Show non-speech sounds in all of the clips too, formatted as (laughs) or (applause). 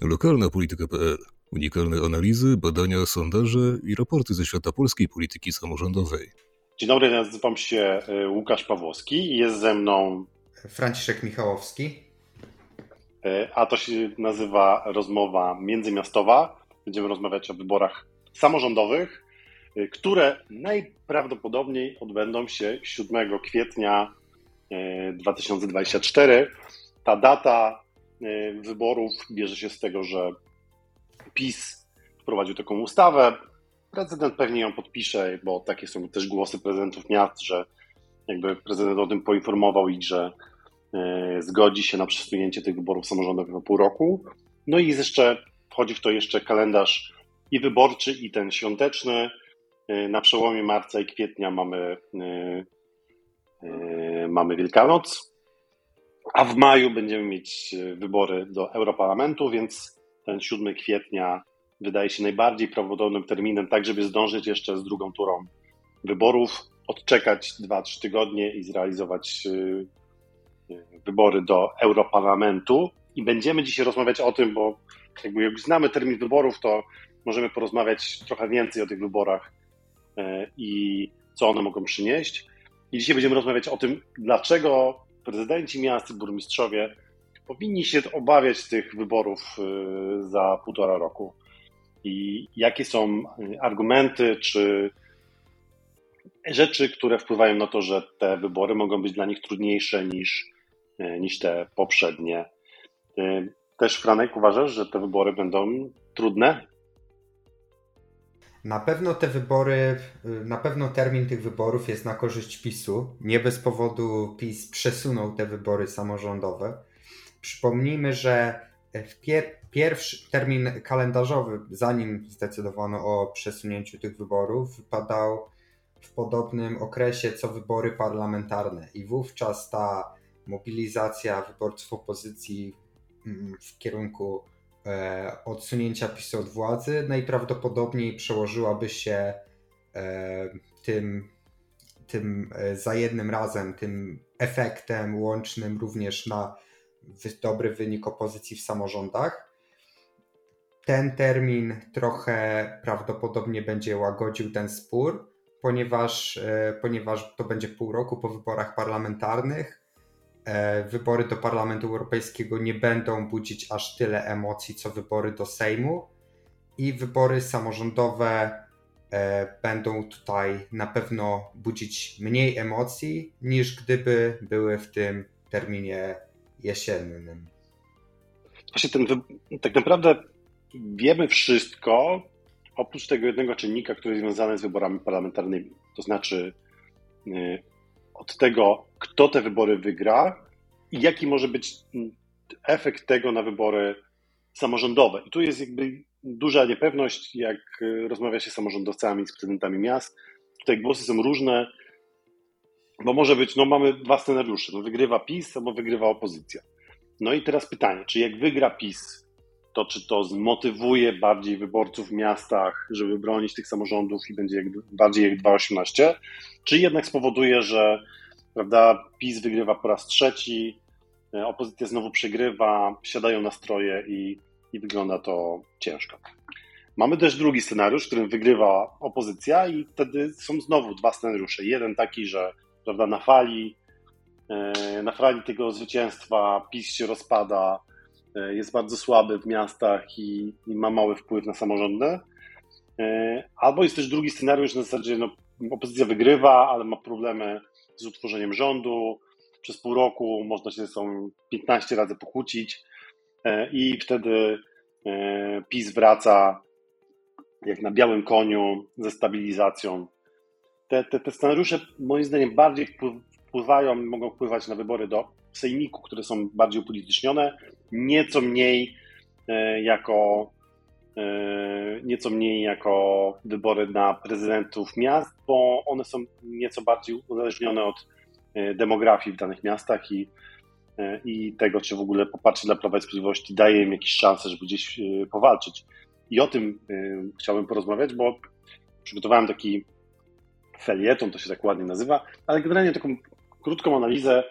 Lokalna polityka.pl. Unikalne analizy, badania, sondaże i raporty ze świata polskiej polityki samorządowej. Dzień dobry, nazywam się e, Łukasz Pawłowski i jest ze mną Franciszek Michałowski. E, a to się nazywa rozmowa międzymiastowa. Będziemy rozmawiać o wyborach samorządowych, e, które najprawdopodobniej odbędą się 7 kwietnia 2024. Ta data wyborów bierze się z tego, że PiS wprowadził taką ustawę. Prezydent pewnie ją podpisze, bo takie są też głosy prezydentów miast, że jakby prezydent o tym poinformował ich, że e, zgodzi się na przesunięcie tych wyborów samorządowych o pół roku. No i jeszcze wchodzi w to jeszcze kalendarz i wyborczy, i ten świąteczny. E, na przełomie marca i kwietnia mamy, mamy Wielkanoc, a w maju będziemy mieć wybory do Europarlamentu, więc ten 7 kwietnia wydaje się najbardziej prawdopodobnym terminem, tak żeby zdążyć jeszcze z drugą turą wyborów, odczekać 2-3 tygodnie i zrealizować y, y, wybory do Europarlamentu. I będziemy dzisiaj rozmawiać o tym, bo jakby jak znamy termin wyborów, to możemy porozmawiać trochę więcej o tych wyborach i co one mogą przynieść. I dzisiaj będziemy rozmawiać o tym, dlaczego prezydenci miast burmistrzowie powinni się obawiać tych wyborów y, za półtora roku. I jakie są argumenty czy rzeczy, które wpływają na to, że te wybory mogą być dla nich trudniejsze niż, y, niż te poprzednie. Y, też Franek uważasz, że te wybory będą trudne? Na pewno te wybory, na pewno termin tych wyborów jest na korzyść PiSu. Nie bez powodu PiS przesunął te wybory samorządowe. Przypomnijmy, że w pier pierwszy termin kalendarzowy, zanim zdecydowano o przesunięciu tych wyborów, wypadał w podobnym okresie co wybory parlamentarne i wówczas ta mobilizacja wyborców opozycji mm, w kierunku e, odsunięcia PiSu od władzy najprawdopodobniej przełożyłaby się e, tym, tym e, za jednym razem, tym efektem łącznym również na dobry wynik opozycji w samorządach. Ten termin trochę prawdopodobnie będzie łagodził ten spór, ponieważ, e, ponieważ to będzie pół roku po wyborach parlamentarnych. E, wybory do Parlamentu Europejskiego nie będą budzić aż tyle emocji, co wybory do Sejmu, i wybory samorządowe e, będą tutaj na pewno budzić mniej emocji niż gdyby były w tym terminie jesiennym. Właśnie ten, tak naprawdę wiemy wszystko, oprócz tego jednego czynnika, który jest związany z wyborami parlamentarnymi. To znaczy y, od tego, kto te wybory wygra i jaki może być efekt tego na wybory samorządowe. I tu jest jakby duża niepewność, jak y, rozmawia się z samorządowcami, z prezydentami miast. Tutaj głosy są różne, bo może być, no mamy dwa scenariusze, no wygrywa PiS albo wygrywa opozycja. No i teraz pytanie, czy jak wygra PiS, to czy to zmotywuje bardziej wyborców w miastach, żeby bronić tych samorządów i będzie jak, bardziej jak 2,18, czy jednak spowoduje, że prawda, PiS wygrywa po raz trzeci, e, opozycja znowu przegrywa, siadają nastroje i, i wygląda to ciężko. Mamy też drugi scenariusz, w którym wygrywa opozycja i wtedy są znowu dwa scenariusze. Jeden taki, że prawda, na fali E, na fali tego zwycięstwa PiS się rozpada, jest bardzo słaby w miastach i, i ma mały wpływ na samorządy. E, albo jest też drugi scenariusz na zasadzie, no, opozycja wygrywa, ale ma problemy z utworzeniem rządu. Przez pół roku można się są 15 razy pokłócić i wtedy PiS wraca jak na białym koniu ze stabilizacją. Te, te, te scenariusze moim zdaniem bardziej wpływają, mogą wpływać na wybory do sejmiku, które są bardziej upolitycznione, nieco mniej e, jako e, nieco mniej jako wybory na prezydentów miast, bo one są nieco bardziej uzależnione od e, demografii w danych miastach i, i tego, czy w ogóle poparcie dla Prawa i Sprawiedliwości daje im jakieś szanse, żeby gdzieś powalczyć. I o tym chciałbym porozmawiać, bo przygotowałem taki felieton, to się tak ładnie nazywa, ale generalnie taką krótką analizę,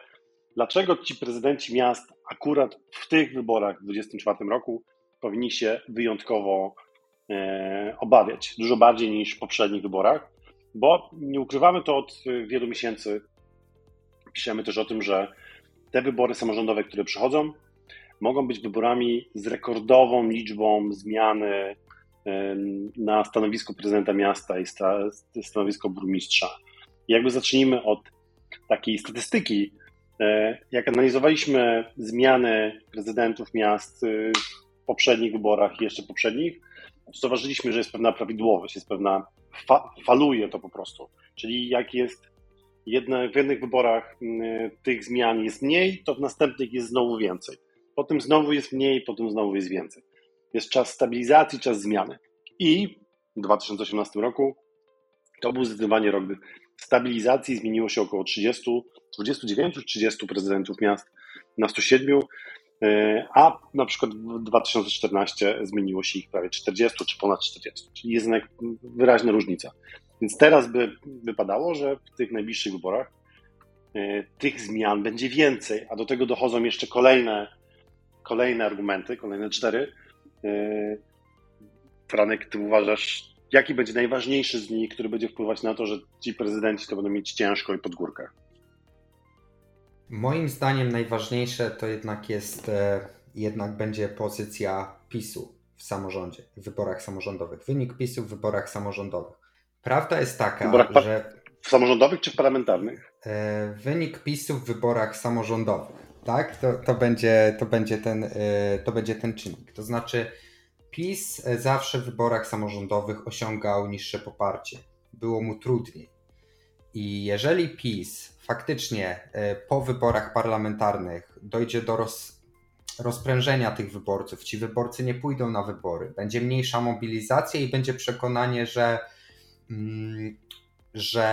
dlaczego ci prezydenci miast akurat w tych wyborach w 2024 roku powinni się wyjątkowo e, obawiać, dużo bardziej niż w poprzednich wyborach, bo nie ukrywamy to od wielu miesięcy. Piszemy też o tym, że te wybory samorządowe, które przychodzą, mogą być wyborami z rekordową liczbą zmiany na stanowisko prezydenta miasta i stanowisko burmistrza. jakby zacznijmy od takiej statystyki. E, jak analizowaliśmy zmiany prezydentów miast y, w poprzednich wyborach i jeszcze poprzednich, zauważyliśmy, że jest pewna prawidłowość, jest pewna, fa, faluje to po prostu. Czyli jak jest jedne, w jednych wyborach y, tych zmian jest mniej, to w następnych jest znowu więcej. Potem znowu jest mniej, potem znowu jest więcej. Jest czas stabilizacji, czas zmiany. I w 2018 roku to był zdecydowanie rok stabilizacji. Zmieniło się około 30, 29-30 prezydentów miast na 107, e, a na przykład w 2014 zmieniło się ich prawie 40 czy ponad 40, czyli jest jednak wyraźna różnica. Więc teraz by wypadało, że w tych najbliższych wyborach e, tych zmian będzie więcej, a do tego dochodzą jeszcze kolejne, kolejne argumenty, kolejne cztery. E, Franek, ty uważasz, jaki będzie najważniejszy z nich, który będzie wpływać na to, że ci prezydenci to będą mieć ciężko i pod górkę? Moim zdaniem najważniejsze to jednak jest, e, jednak będzie pozycja PiSu w samorządzie, w wyborach samorządowych. Wynik PiSu w wyborach samorządowych. Prawda jest taka, że. W samorządowych czy w parlamentarnych? E, wynik PiSu w wyborach samorządowych. Tak? To, to, będzie, to, będzie ten, e, to będzie ten czynnik. To znaczy, PiS zawsze w wyborach samorządowych osiągał niższe poparcie. Było mu trudniej. I jeżeli PiS faktycznie e, po wyborach parlamentarnych dojdzie do roz, rozprężenia tych wyborców, ci wyborcy nie pójdą na wybory, będzie mniejsza mobilizacja i będzie przekonanie, że, mm, że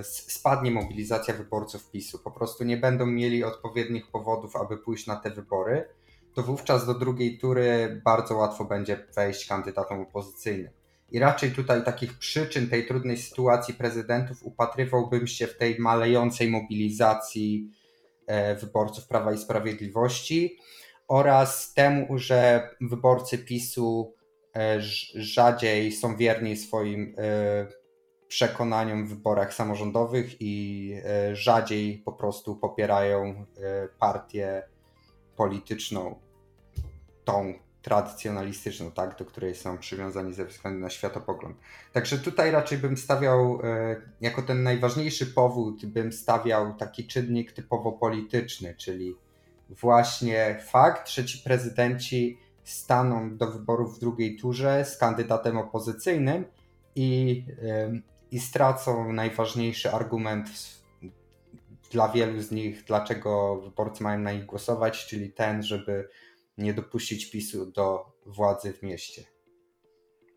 e, spadnie mobilizacja wyborców PiSu. Po prostu nie będą mieli odpowiednich powodów, aby pójść na te wybory to wówczas do drugiej tury bardzo łatwo będzie wejść kandydatom opozycyjnym. I raczej tutaj takich przyczyn tej trudnej sytuacji prezydentów upatrywałbym się w tej malejącej mobilizacji e, wyborców Prawa i Sprawiedliwości oraz temu, że wyborcy PiSu e, rzadziej są wierni swoim e, przekonaniom w wyborach samorządowych i rzadziej po prostu popierają partię polityczną, tą tradycjonalistyczną, tak, do której są przywiązani ze względu na światopogląd. Także tutaj raczej bym stawiał, e, jako ten najważniejszy powód, bym stawiał taki czynnik typowo polityczny, czyli właśnie fakt, że ci prezydenci staną do wyborów w drugiej turze z kandydatem opozycyjnym i, i stracą najważniejszy argument dla wielu z nich, dlaczego wyborcy mają na nich głosować, czyli ten, żeby nie dopuścić PiSu do władzy w mieście.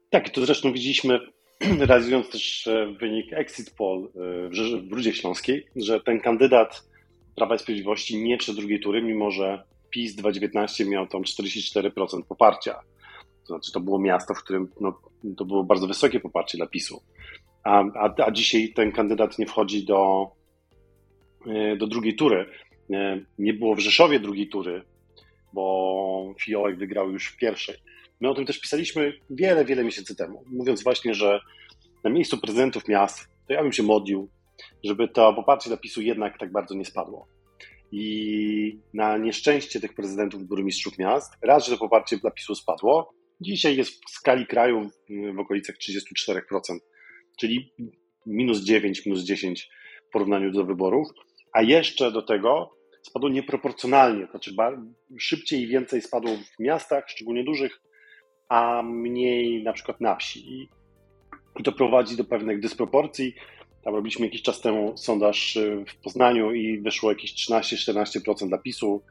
Tak, to zresztą widzieliśmy, (clears throat) realizując też e, wynik exit poll e, w Brudzie Śląskiej, że ten kandydat Prawa i Sprawiedliwości nie przed drugiej tury, mimo że PiS 2019 miał tam 44% poparcia. To znaczy, to było miasto, w którym no, to było bardzo wysokie poparcie dla PiSu. A, a, a dzisiaj ten kandydat nie wchodzi do, e, do drugiej tury. Nie było w Rzeszowie drugiej tury, bo Fiołek wygrał już w pierwszej. My o tym też pisaliśmy wiele, wiele miesięcy temu, mówiąc właśnie, że na miejscu prezydentów miast to ja bym się modlił, żeby to poparcie dla PiSu jednak tak bardzo nie spadło. I na nieszczęście tych prezydentów burmistrzów miast, raz, że to poparcie dla PiSu spadło, dzisiaj jest w skali kraju w okolicach 34%, czyli minus 9, minus 10 w porównaniu do wyborów, a jeszcze do tego spadło nieproporcjonalnie, znaczy szybciej i więcej spadło w miastach, szczególnie dużych, a mniej na przykład na wsi. I to prowadzi do pewnych dysproporcji. Tam robiliśmy jakiś czas temu sondaż y, w Poznaniu i wyszło jakieś 13-14% dla PiSu.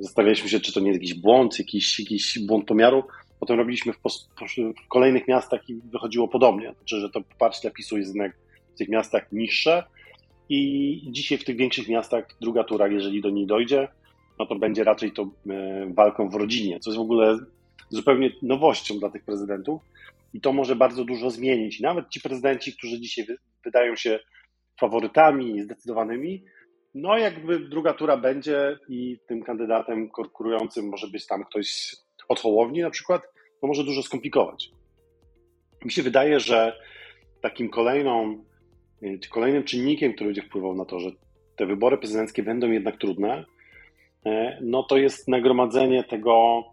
Zastanawialiśmy się, czy to nie jest jakiś błąd, jakiś, jakiś błąd pomiaru. Potem robiliśmy w, w kolejnych miastach i wychodziło podobnie. Znaczy, że to poparcie dla PiSu jest jednak w tych miastach niższe, i dzisiaj w tych większych miastach druga tura, jeżeli do niej dojdzie, no to będzie raczej to e, walką w rodzinie, co jest w ogóle zupełnie nowością dla tych prezydentów i to może bardzo dużo zmienić. Nawet ci prezydenci, którzy dzisiaj wydają się faworytami zdecydowanymi, no jakby druga tura będzie i tym kandydatem konkurującym może być tam ktoś od Hołowni na przykład, to może dużo skomplikować. Mi się wydaje, że takim kolejną, kolejnym czynnikiem, który będzie wpływał na to, że te wybory prezydenckie będą jednak trudne, y, no to jest nagromadzenie tego,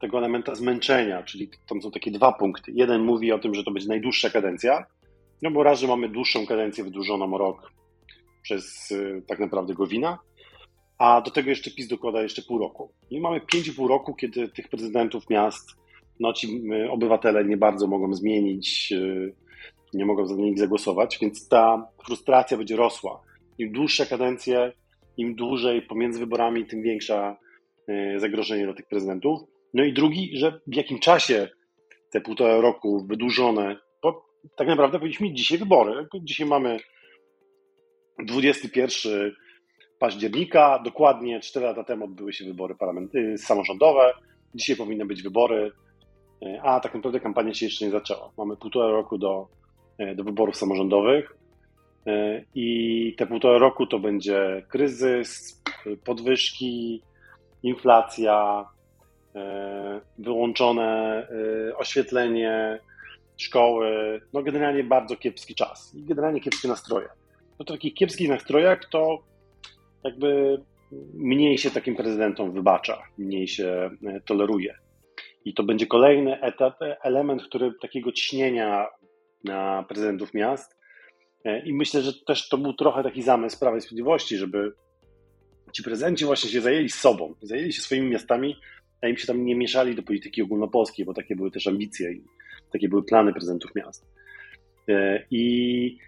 tego elementa zmęczenia, czyli tam są takie dwa punkty. Jeden mówi o tym, że to będzie najdłuższa kadencja, no bo raz, że mamy dłuższą kadencję wydłużoną o rok przez y, tak naprawdę Gowina, a do tego jeszcze PiS dokłada jeszcze pół roku. I mamy 5,5 roku, kiedy tych prezydentów miast, no ci obywatele nie bardzo mogą zmienić, y, nie mogą za nich zagłosować, więc ta frustracja będzie rosła. Im dłuższe kadencje, im dłużej pomiędzy wyborami, tym większa y, zagrożenie dla tych prezydentów. No i drugi, że w jakim czasie te półtora roku wydłużone, bo tak naprawdę powinniśmy mieć dzisiaj wybory. Dzisiaj mamy 21 października, dokładnie 4 lata temu odbyły się wybory parlamenty, samorządowe. Dzisiaj powinny być wybory, a tak naprawdę kampania się jeszcze nie zaczęła. Mamy półtora roku do, do wyborów samorządowych i te półtora roku to będzie kryzys, podwyżki, inflacja, wyłączone oświetlenie, szkoły, no generalnie bardzo kiepski czas i generalnie kiepskie nastroje. No to takich kiepskich nastrojach to jakby mniej się takim prezydentom wybacza, mniej się e, toleruje. I to będzie kolejny etap, e, element, który takiego ciśnienia prezydentów miast. E, I myślę, że też to był trochę taki zamysł Prawa i Sprawiedliwości, żeby ci prezydenci właśnie się zajęli sobą, zajęli się swoimi miastami, a im się tam nie mieszali do polityki ogólnopolskiej, bo takie były też ambicje i takie były plany prezydentów miast. I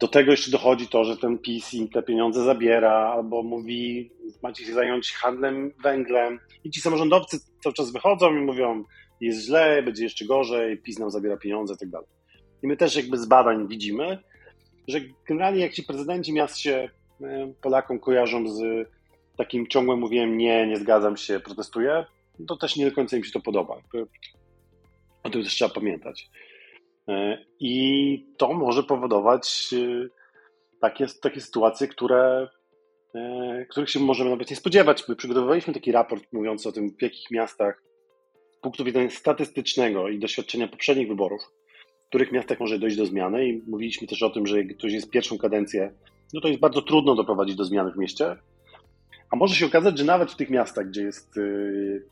do tego jeszcze dochodzi to, że ten PiS im te pieniądze zabiera, albo mówi, macie się zająć handlem węglem. I ci samorządowcy cały czas wychodzą i mówią, jest źle, będzie jeszcze gorzej, PiS nam zabiera pieniądze i tak dalej. I my też jakby z badań widzimy, że generalnie jak ci prezydenci miast się e, Polakom kojarzą z takim ciągłym mówieniem nie, nie zgadzam się, protestuję, to też nie do końca im się to podoba. O tym też trzeba pamiętać. E, I to może powodować e, takie, takie sytuacje, które, których się możemy nawet nie spodziewać. My przygotowywaliśmy taki raport mówiący o tym, w jakich miastach z punktu widzenia statystycznego i doświadczenia poprzednich wyborów, których miastach może dojść do zmiany i mówiliśmy też o tym, że jak ktoś jest pierwszą kadencję, no to jest bardzo trudno doprowadzić do zmiany w mieście, a może się okazać, że nawet w tych miastach, gdzie jest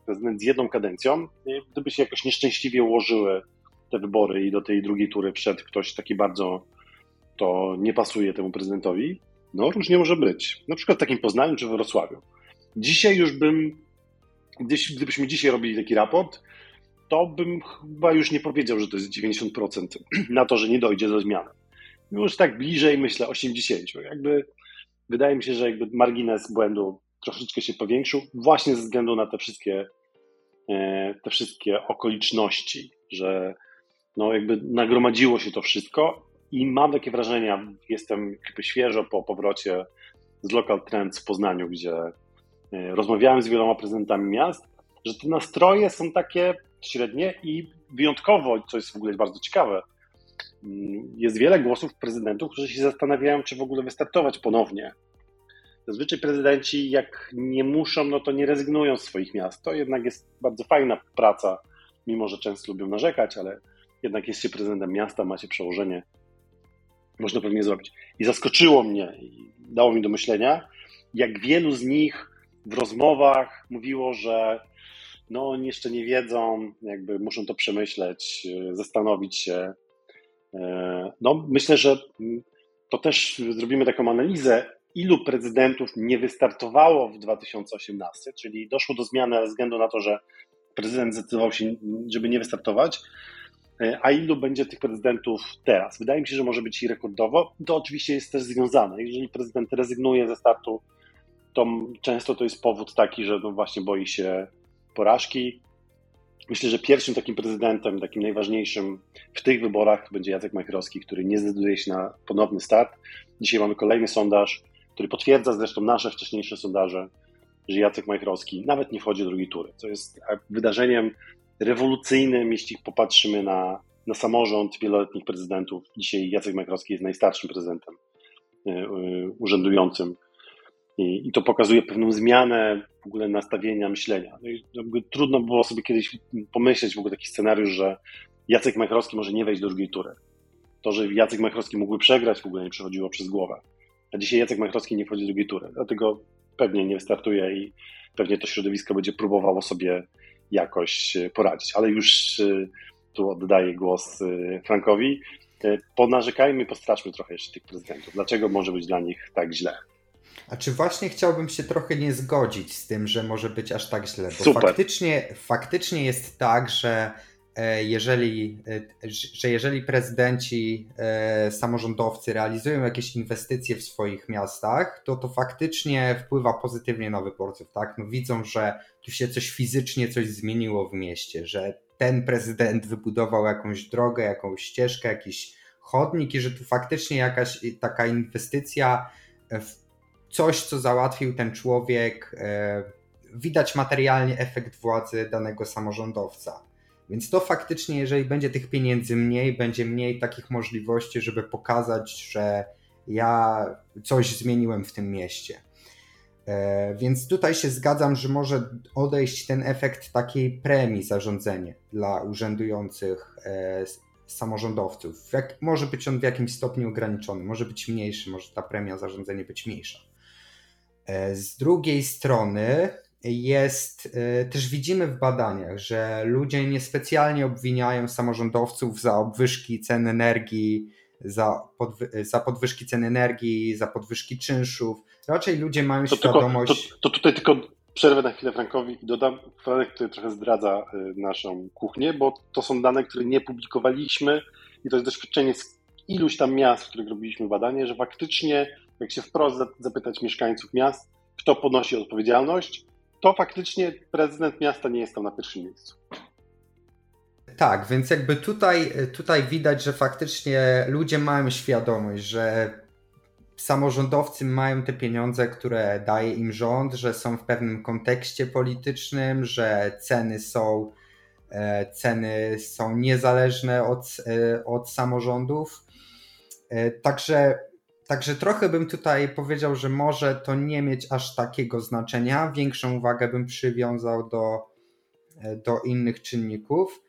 prezydent z jedną kadencją, gdyby się jakoś nieszczęśliwie ułożyły te wybory i do tej drugiej tury wszedł ktoś taki bardzo, to nie pasuje temu prezydentowi, no różnie może być. Na przykład w takim Poznaniu czy w Wrocławiu. Dzisiaj już bym, gdybyśmy dzisiaj robili taki raport, to bym chyba już nie powiedział, że to jest 90% na to, że nie dojdzie do zmiany. Już tak bliżej myślę 80%. Jakby wydaje mi się, że jakby margines błędu troszeczkę się powiększył, właśnie ze względu na te wszystkie, e, te wszystkie okoliczności, że no jakby nagromadziło się to wszystko i mam takie wrażenie, jestem jakby świeżo po powrocie z Local Trends w Poznaniu, gdzie e, rozmawiałem z wieloma prezydentami miast, że te nastroje są takie średnie i wyjątkowo, co jest w ogóle bardzo ciekawe, mm, jest wiele głosów prezydentów, którzy się zastanawiają, czy w ogóle wystartować ponownie. Zazwyczaj prezydenci, jak nie muszą, no to nie rezygnują z swoich miast. To jednak jest bardzo fajna praca, mimo że często lubią narzekać, ale jednak jest się prezydentem miasta, ma się przełożenie, można pewnie zrobić. I zaskoczyło mnie i dało mi do myślenia, jak wielu z nich w rozmowach mówiło, że no oni jeszcze nie wiedzą, jakby muszą to przemyśleć, zastanowić się. E, no myślę, że to też zrobimy taką analizę, ilu prezydentów nie wystartowało w 2018, czyli doszło do zmiany ze względu na to, że prezydent zdecydował się, żeby nie wystartować, E, a ilu będzie tych prezydentów teraz? Wydaje mi się, że może być i rekordowo. To oczywiście jest też związane. Jeżeli prezydent rezygnuje ze startu, to często to jest powód taki, że no właśnie boi się porażki. Myślę, że pierwszym takim prezydentem, takim najważniejszym w tych wyborach będzie Jacek Majchrowski, który nie zdecyduje się na ponowny start. Dzisiaj mamy kolejny sondaż, który potwierdza zresztą nasze wcześniejsze sondaże, że Jacek Majchrowski nawet nie wchodzi do drugiej tury, co jest wydarzeniem rewolucyjnym, jeśli popatrzymy na, na samorząd wieloletnich prezydentów. Dzisiaj Jacek Majkrowski jest najstarszym prezydentem e, e, urzędującym I, I, to pokazuje pewną zmianę w ogóle nastawienia, myślenia. No trudno było sobie kiedyś pomyśleć w ogóle taki scenariusz, że Jacek Majchrowski może nie wejść do drugiej tury. To, że Jacek Majchrowski mógłby przegrać, w ogóle nie przechodziło przez głowę. A dzisiaj Jacek Majchrowski nie wchodzi do drugiej tury, dlatego pewnie nie startuje i pewnie to środowisko będzie próbowało sobie jakoś poradzić. Ale już y, tu oddaję głos y, Frankowi. Ponarzekajmy, postraszmy trochę jeszcze tych prezydentów. Dlaczego może być dla nich tak źle? A czy właśnie chciałbym się trochę nie zgodzić z tym, że może być aż tak źle? Bo Super. Faktycznie, faktycznie jest tak, że e, jeżeli, e, że jeżeli prezydenci, e, samorządowcy realizują jakieś inwestycje w swoich miastach, to to faktycznie wpływa pozytywnie na wyborców, tak? No widzą, że tu się coś fizycznie coś zmieniło w mieście, że ten prezydent wybudował jakąś drogę, jakąś ścieżkę, jakiś chodnik i że tu faktycznie jakaś taka inwestycja w coś, co załatwił ten człowiek, e, widać materialnie efekt władzy danego samorządowca. Więc to faktycznie, jeżeli będzie tych pieniędzy mniej, będzie mniej takich możliwości, żeby pokazać, że ja coś zmieniłem w tym mieście. E, więc tutaj się zgadzam, że może odejść ten efekt takiej premii zarządzenie dla urzędujących e, samorządowców. Jak, może być on w jakimś stopniu ograniczony, może być mniejszy, może ta premia zarządzenie być mniejsza. E, z drugiej strony jest, też widzimy w badaniach, że ludzie niespecjalnie obwiniają samorządowców za obwyżki cen energii, za, podwy za podwyżki cen energii, za podwyżki czynszów. Raczej ludzie mają to świadomość. Tylko, to, to, tutaj tylko przerwę na chwilę Frankowi i dodam Franek, który trochę zdradza y, naszą kuchnię, bo to są dane, które nie publikowaliśmy i to jest doświadczenie z iluś tam miast, w których robiliśmy badanie, że faktycznie, jak się wprost zapytać mieszkańców miast, kto ponosi odpowiedzialność, to faktycznie prezydent miasta nie jest tam na pierwszym miejscu. Tak, więc jakby tutaj, tutaj widać, że faktycznie ludzie mają świadomość, że samorządowcy mają te pieniądze, które daje im rząd, że są w pewnym kontekście politycznym, że ceny są, e, ceny są niezależne od, e, od samorządów. E, także, także trochę bym tutaj powiedział, że może to nie mieć aż takiego znaczenia. Większą uwagę bym przywiązał do, do innych czynników.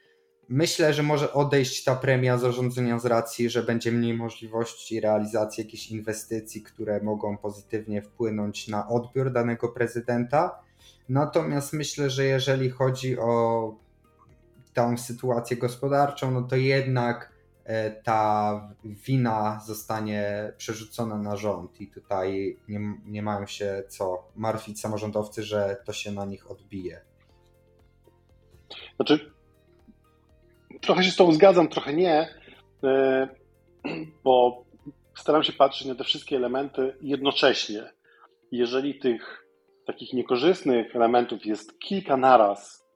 Myślę, że może odejść ta premia zarządzania z racji, że będzie mniej możliwości realizacji jakichś inwestycji, które mogą pozytywnie wpłynąć na odbiór danego prezydenta. Natomiast myślę, że jeżeli chodzi o tą sytuację gospodarczą, no to jednak e, ta wina zostanie przerzucona na rząd i tutaj nie, nie mają się co martwić samorządowcy, że to się na nich odbije. Znaczy, trochę się z tą zgadzam, trochę nie, e, bo staram się patrzeć na te wszystkie elementy jednocześnie. Jeżeli tych takich niekorzystnych elementów jest kilka naraz,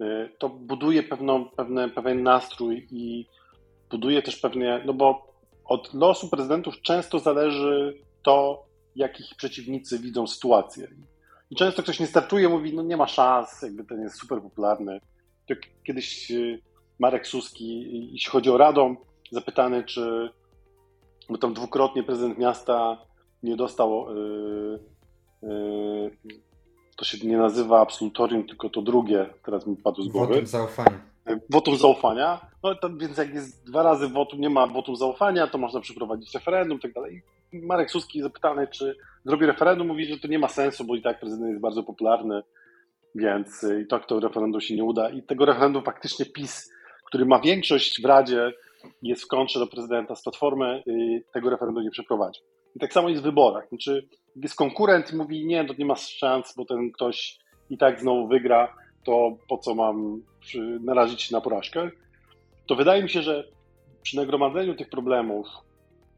e, to buduje pewną, pewne, pewien nastrój i buduje też pewnie, no bo od losu prezydentów często zależy to, jak ich przeciwnicy widzą sytuację. I często ktoś nie startuje, mówi, no nie ma szans, jakby ten jest super popularny. To kiedyś e, Marek Suski, jeśli chodzi o Radom, zapytany, czy bo tam dwukrotnie prezydent miasta nie dostał, yy, yy, to się nie nazywa absolutorium, tylko to drugie, teraz mi padło z głowy. Wotum zaufania. Wotum zaufania. No to, więc jak jest dwa razy wotum, nie ma wotum zaufania, to można przeprowadzić referendum i tak dalej. Marek Suski zapytany, czy zrobi referendum, mówi, że to nie ma sensu, bo i tak prezydent jest bardzo popularny, więc i tak to referendum się nie uda. I tego referendum faktycznie PiS który ma większość w Radzie, jest w kontrze do prezydenta z Platformy, y, tego referendum nie przeprowadzi. I tak samo jest w wyborach. Znaczy, jest konkurent i mówi, nie, to nie ma szans, bo ten ktoś i tak znowu wygra, to po co mam narazić się na porażkę? To wydaje mi się, że przy nagromadzeniu tych problemów,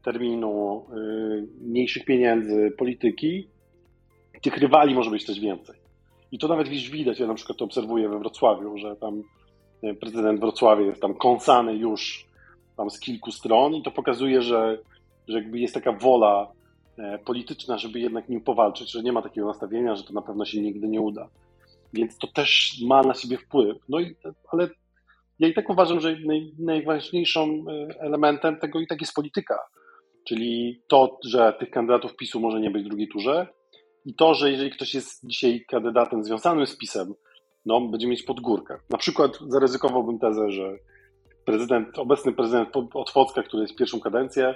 terminu, yy, mniejszych pieniędzy, polityki, tych rywali może być też więcej. I to nawet gdzieś widać, ja na przykład to obserwuję we Wrocławiu, że tam prezydent Wrocławia jest tam kąsany już tam z kilku stron i to pokazuje, że, że jakby jest taka wola e, polityczna, żeby jednak nim powalczyć, że nie ma takiego nastawienia, że to na pewno się nigdy nie uda. Więc to też ma na siebie wpływ. No i, ale ja i tak uważam, że naj, najważniejszym e, elementem tego i tak jest polityka. Czyli to, że tych kandydatów PiSu może nie być w drugiej turze, i to, że jeżeli ktoś jest dzisiaj kandydatem związanym z PiSem, no, będzie mieć podgórkę. Na przykład zaryzykowałbym tezę, że prezydent, obecny prezydent Otwocka, który jest pierwszą kadencję,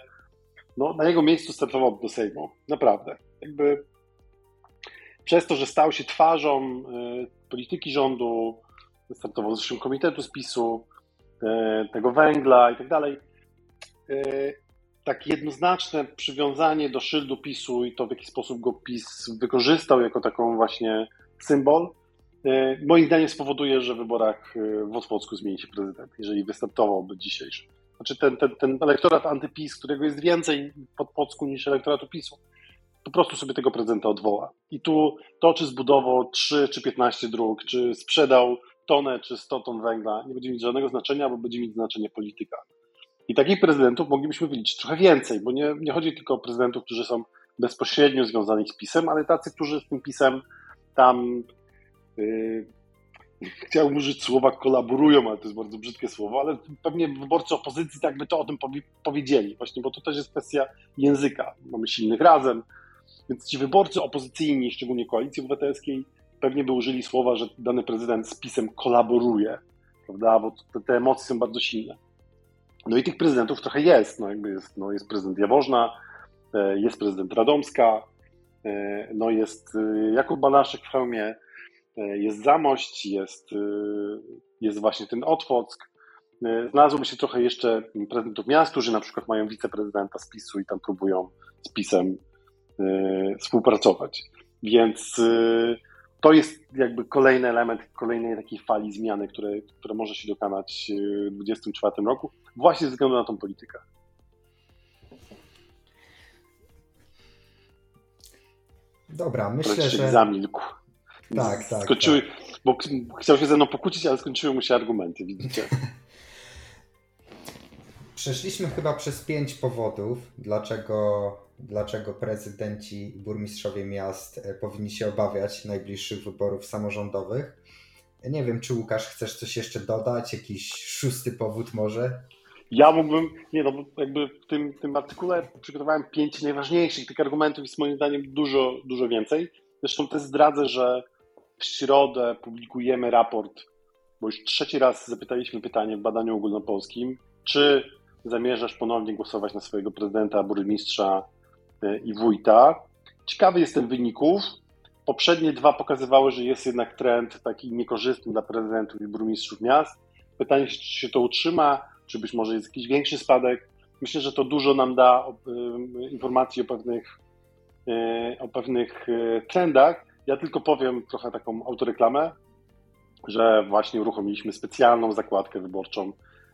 no, na jego miejscu startowałby do Sejmu. Naprawdę. Jakby przez to, że stał się twarzą y, polityki rządu, startował zresztą komitetu spisu, y, tego węgla i tak dalej, y, tak jednoznaczne przywiązanie do szyldu PiSu i to, w jaki sposób go PiS wykorzystał jako taką właśnie symbol, e, moim zdaniem spowoduje, że w wyborach e, w Otwocku zmieni się prezydent, jeżeli wystartowałby dzisiejszy. Znaczy ten, ten, ten elektorat antypis, którego jest więcej pod Płocku niż elektoratu PiSu, po prostu sobie tego prezydenta odwoła. I tu to, czy zbudował 3 czy 15 dróg, czy sprzedał tonę czy 100 ton węgla, nie będzie mieć żadnego znaczenia, bo będzie mieć znaczenie polityka. I takich prezydentów moglibyśmy wyliczyć trochę więcej, bo nie, nie chodzi tylko o prezydentów, którzy są bezpośrednio związani z PiSem, ale tacy, którzy z tym PiSem tam yy, chciałbym użyć słowa kolaborują, ale to jest bardzo brzydkie słowo, ale pewnie wyborcy opozycji tak by to o tym powiedzieli, właśnie, bo to też jest kwestia języka. Mamy silnych razem, więc ci wyborcy opozycyjni, szczególnie koalicji obywatelskiej, pewnie by użyli słowa, że dany prezydent z PiSem kolaboruje, prawda, bo te, te emocje są bardzo silne. No i tych prezydentów trochę jest. No, jakby jest, no jest prezydent Jaworzna, e, jest prezydent Radomska, e, no jest e, Jakub Banaszek w hełmie, jest Zamość, jest, jest właśnie ten Otwock. Znalazłoby się trochę jeszcze prezydentów miast, którzy na przykład mają wiceprezydenta z PiSu i tam próbują z PiSem współpracować. Więc to jest jakby kolejny element kolejnej takiej fali zmiany, które, które może się dokonać w 2024 roku, właśnie ze względu na tą politykę. Dobra, myślę, że... Zamilkł. Tak, tak. Skończyły, tak. bo chciał się ze mną pokłócić, ale skończyły mu się argumenty, widzicie. (laughs) Przeszliśmy chyba przez pięć powodów, dlaczego dlaczego prezydenci i burmistrzowie miast e, powinni się obawiać najbliższych wyborów samorządowych. Nie wiem, czy Łukasz chcesz coś jeszcze dodać, jakiś szósty powód może? Ja mógłbym, nie no, jakby w tym, tym artykule przygotowałem pięć najważniejszych tych argumentów, jest moim zdaniem dużo, dużo więcej. Zresztą też zdradzę, że w środę publikujemy raport, bo już trzeci raz zapytaliśmy pytanie w badaniu ogólnopolskim, czy zamierzasz ponownie głosować na swojego prezydenta, burmistrza i wójta. Ciekawy jestem wyników. Poprzednie dwa pokazywały, że jest jednak trend taki niekorzystny dla prezydentów i burmistrzów miast. Pytanie, czy się to utrzyma, czy być może jest jakiś większy spadek. Myślę, że to dużo nam da e, informacji o pewnych, e, o pewnych trendach. Ja tylko powiem trochę taką autoreklamę, że właśnie uruchomiliśmy specjalną zakładkę wyborczą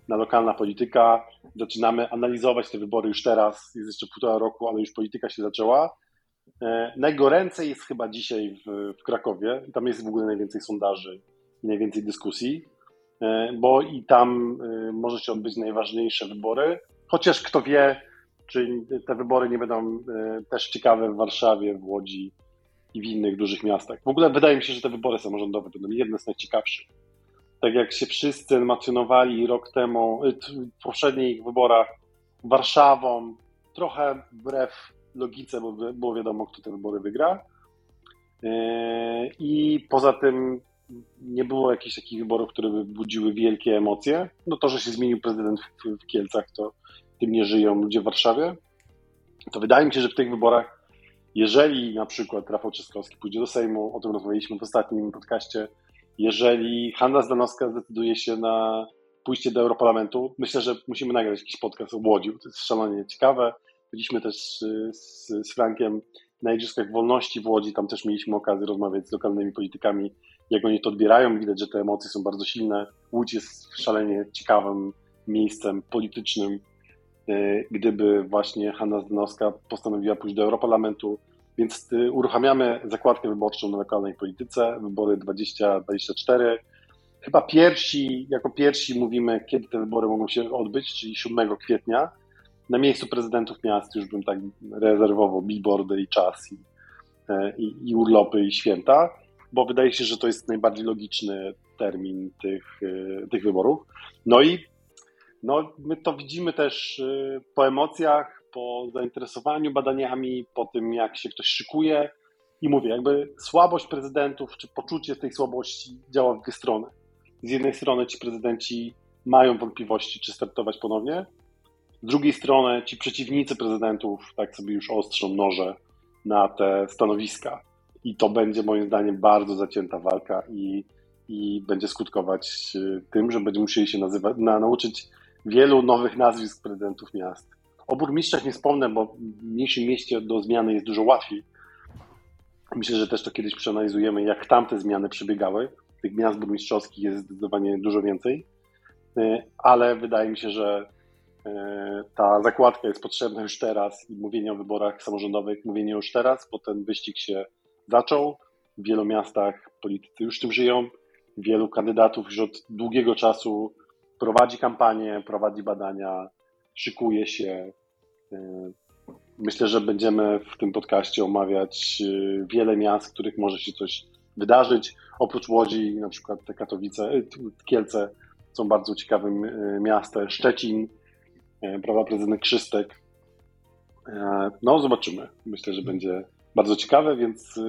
na lokalna polityka. Zaczynamy analizować te wybory już teraz, jest jeszcze półtora roku, ale już polityka się zaczęła. E, najgoręcej jest chyba dzisiaj w, w Krakowie. Tam jest w ogóle najwięcej sondaży i najwięcej dyskusji, e, bo i tam e, może się odbyć najważniejsze wybory. Chociaż kto wie, czy te wybory nie będą też ciekawe w Warszawie, w Łodzi i w innych dużych miastach. W ogóle wydaje mi się, że te wybory samorządowe będą jedne z najciekawszych tak jak się wszyscy emocjonowali rok temu, y, w poprzednich wyborach Warszawą, trochę wbrew logice, bo było wiadomo, kto te wybory wygra. Y, I poza tym nie było jakichś takich wyborów, które by budziły wielkie emocje. No to, że się zmienił prezydent w, Kielcach, to tym nie żyją ludzie w Warszawie. To wydaje mi się, że w tych wyborach, jeżeli na przykład Rafał Trzaskowski pójdzie do Sejmu, o tym rozmawialiśmy w ostatnim podcaście, jeżeli Hanna Zdanowska zdecyduje się na pójście do Europarlamentu, myślę, że musimy nagrać jakiś podcast o Łodzi, to jest szalenie ciekawe. Byliśmy też y, z, z Frankiem na Igrzyskach Wolności w Łodzi, tam też mieliśmy okazję rozmawiać z lokalnymi politykami, jak oni to odbierają. Widać, że te emocje są bardzo silne. Łódź jest szalenie ciekawym miejscem politycznym. Y, gdyby właśnie Hanna Zdanowska postanowiła pójść do Europarlamentu, więc y, uruchamiamy zakładkę wyborczą na lokalnej polityce, wybory 2024. Chyba pierwsi, jako pierwsi mówimy, kiedy te wybory mogą się odbyć, czyli 7 kwietnia. Na miejscu prezydentów miast już bym tak rezerwował billboardy i czas, i, e, i, i urlopy, i święta, bo wydaje się, że to jest najbardziej logiczny termin tych, e, tych wyborów. No i no, my to widzimy też e, po emocjach, po zainteresowaniu badaniami, po tym jak się ktoś szykuje. I mówię, jakby słabość prezydentów, czy poczucie tej słabości działa w dwie strony. Z jednej strony ci prezydenci mają wątpliwości, czy startować ponownie. Z drugiej strony ci przeciwnicy prezydentów tak sobie już ostrzą noże na te stanowiska. I to będzie moim zdaniem bardzo zacięta walka i, i będzie skutkować y, tym, że będziemy musieli się na, nauczyć wielu nowych nazwisk prezydentów miast. O burmistrzach nie wspomnę, bo w mniejszym mieście do zmiany jest dużo łatwiej. Myślę, że też to kiedyś przeanalizujemy, jak tamte zmiany przebiegały. Tych miast burmistrzowskich jest zdecydowanie dużo więcej, y, ale wydaje mi się, że y, ta zakładka jest potrzebna już teraz i mówienie o wyborach samorządowych, mówienie już teraz, bo ten wyścig się zaczął. W wielu miastach politycy już tym żyją. Wielu kandydatów już od długiego czasu prowadzi kampanię, prowadzi badania, szykuje się. Y, myślę, że będziemy w tym podcaście omawiać y, wiele miast, w których może się coś wydarzyć. Oprócz Łodzi, na przykład te Katowice, y, Kielce są bardzo ciekawym miastem. Szczecin, prawa prezydent Krzystek. No, zobaczymy. Myślę, że będzie bardzo ciekawe, więc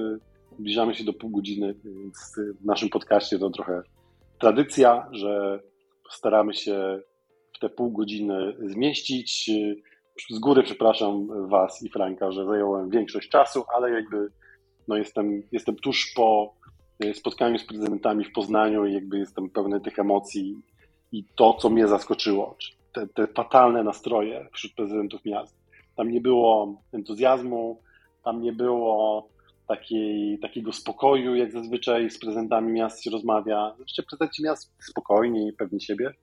zbliżamy się do pół godziny, więc w naszym podcaście to trochę tradycja, że staramy się te pół godziny zmieścić. Z góry przepraszam Was i Franka, że zająłem większość czasu, ale jakby no jestem, jestem tuż po e, spotkaniu z prezydentami w Poznaniu i jakby jestem pełny tych emocji i to, co mnie zaskoczyło, te, te fatalne nastroje wśród prezydentów miast. Tam nie było entuzjazmu, tam nie było takiej, takiego spokoju, jak zazwyczaj z prezydentami miast się rozmawia. Zresztą prezydenci miast spokojni, pewni siebie.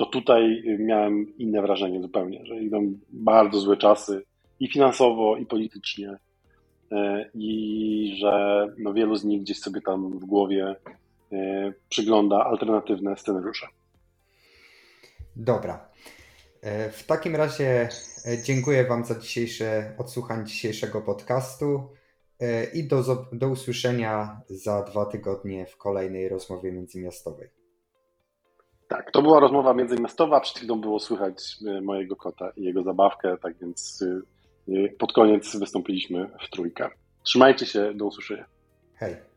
To tutaj miałem inne wrażenie zupełnie, że idą bardzo złe czasy i finansowo, i politycznie. E, I że no wielu z nich gdzieś sobie tam w głowie e, przygląda alternatywne scenariusze. Dobra. E, w takim razie dziękuję Wam za dzisiejsze odsłuchanie dzisiejszego podcastu. I do, do usłyszenia za dwa tygodnie w kolejnej rozmowie międzymiastowej. Tak, to była rozmowa międzymiastowa. Przed chwilą było słychać e, mojego kota i jego zabawkę, tak więc e, pod koniec wystąpiliśmy w trójkę. Trzymajcie się, do usłyszenia. Hej.